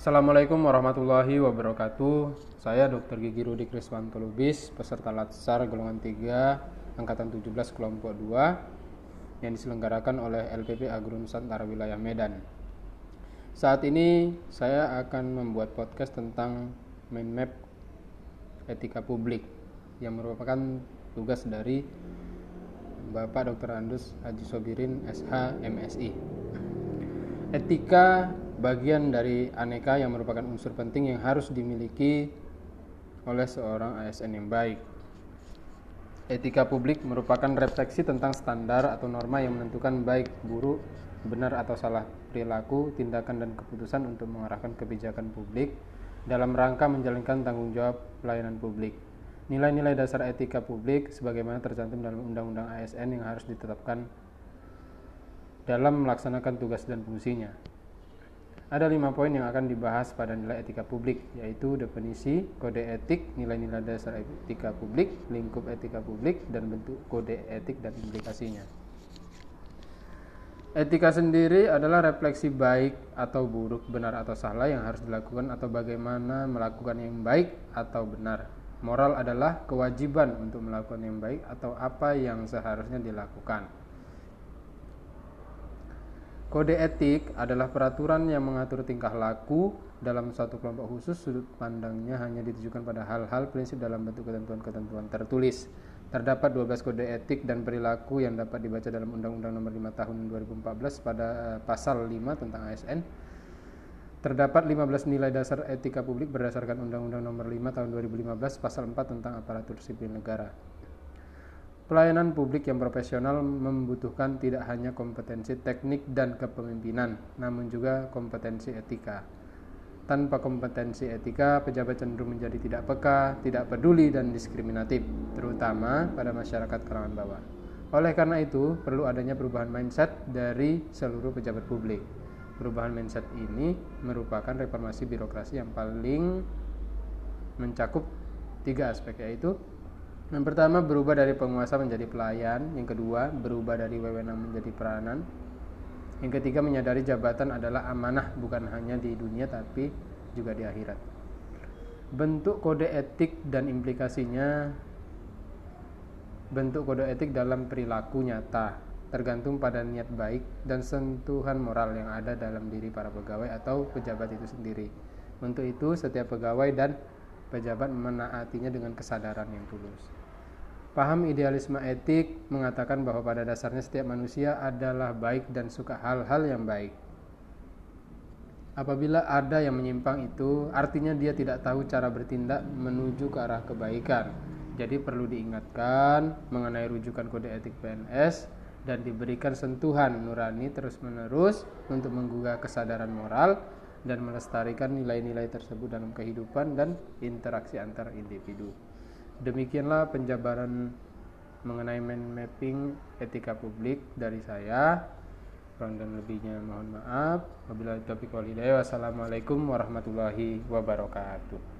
Assalamualaikum warahmatullahi wabarakatuh. Saya Dr. Gigi Rudi Kriswanto Lubis, peserta Latsar golongan 3 angkatan 17 kelompok 2 yang diselenggarakan oleh LPP Agro Nusantara wilayah Medan. Saat ini saya akan membuat podcast tentang mind map etika publik yang merupakan tugas dari Bapak Dr. Andus Haji Sobirin SH MSI. Etika bagian dari aneka yang merupakan unsur penting yang harus dimiliki oleh seorang ASN yang baik. Etika publik merupakan refleksi tentang standar atau norma yang menentukan baik buruk, benar atau salah perilaku, tindakan dan keputusan untuk mengarahkan kebijakan publik dalam rangka menjalankan tanggung jawab pelayanan publik. Nilai-nilai dasar etika publik sebagaimana tercantum dalam Undang-Undang ASN yang harus ditetapkan dalam melaksanakan tugas dan fungsinya. Ada lima poin yang akan dibahas pada nilai etika publik, yaitu definisi, kode etik, nilai-nilai dasar etika publik, lingkup etika publik, dan bentuk kode etik dan implikasinya. Etika sendiri adalah refleksi baik atau buruk, benar atau salah yang harus dilakukan atau bagaimana melakukan yang baik atau benar. Moral adalah kewajiban untuk melakukan yang baik atau apa yang seharusnya dilakukan. Kode etik adalah peraturan yang mengatur tingkah laku dalam suatu kelompok khusus. Sudut pandangnya hanya ditujukan pada hal-hal prinsip dalam bentuk ketentuan-ketentuan tertulis. Terdapat 12 kode etik dan perilaku yang dapat dibaca dalam Undang-Undang Nomor 5 Tahun 2014 pada uh, pasal 5 tentang ASN. Terdapat 15 nilai dasar etika publik berdasarkan Undang-Undang Nomor 5 Tahun 2015 pasal 4 tentang aparatur sipil negara. Pelayanan publik yang profesional membutuhkan tidak hanya kompetensi teknik dan kepemimpinan, namun juga kompetensi etika. Tanpa kompetensi etika, pejabat cenderung menjadi tidak peka, tidak peduli, dan diskriminatif, terutama pada masyarakat kalangan bawah. Oleh karena itu, perlu adanya perubahan mindset dari seluruh pejabat publik. Perubahan mindset ini merupakan reformasi birokrasi yang paling mencakup tiga aspek yaitu yang pertama berubah dari penguasa menjadi pelayan, yang kedua berubah dari wewenang menjadi peranan, yang ketiga menyadari jabatan adalah amanah bukan hanya di dunia tapi juga di akhirat. Bentuk kode etik dan implikasinya bentuk kode etik dalam perilaku nyata tergantung pada niat baik dan sentuhan moral yang ada dalam diri para pegawai atau pejabat itu sendiri. Untuk itu, setiap pegawai dan pejabat menaatinya dengan kesadaran yang tulus. Paham idealisme etik mengatakan bahwa pada dasarnya setiap manusia adalah baik dan suka hal-hal yang baik. Apabila ada yang menyimpang itu, artinya dia tidak tahu cara bertindak menuju ke arah kebaikan. Jadi perlu diingatkan mengenai rujukan kode etik PNS dan diberikan sentuhan nurani terus-menerus untuk menggugah kesadaran moral dan melestarikan nilai-nilai tersebut dalam kehidupan dan interaksi antar individu. Demikianlah penjabaran mengenai mind mapping etika publik dari saya. Kurang dan lebihnya mohon maaf. Wabillahi taufiq walhidayah. Wassalamualaikum warahmatullahi wabarakatuh.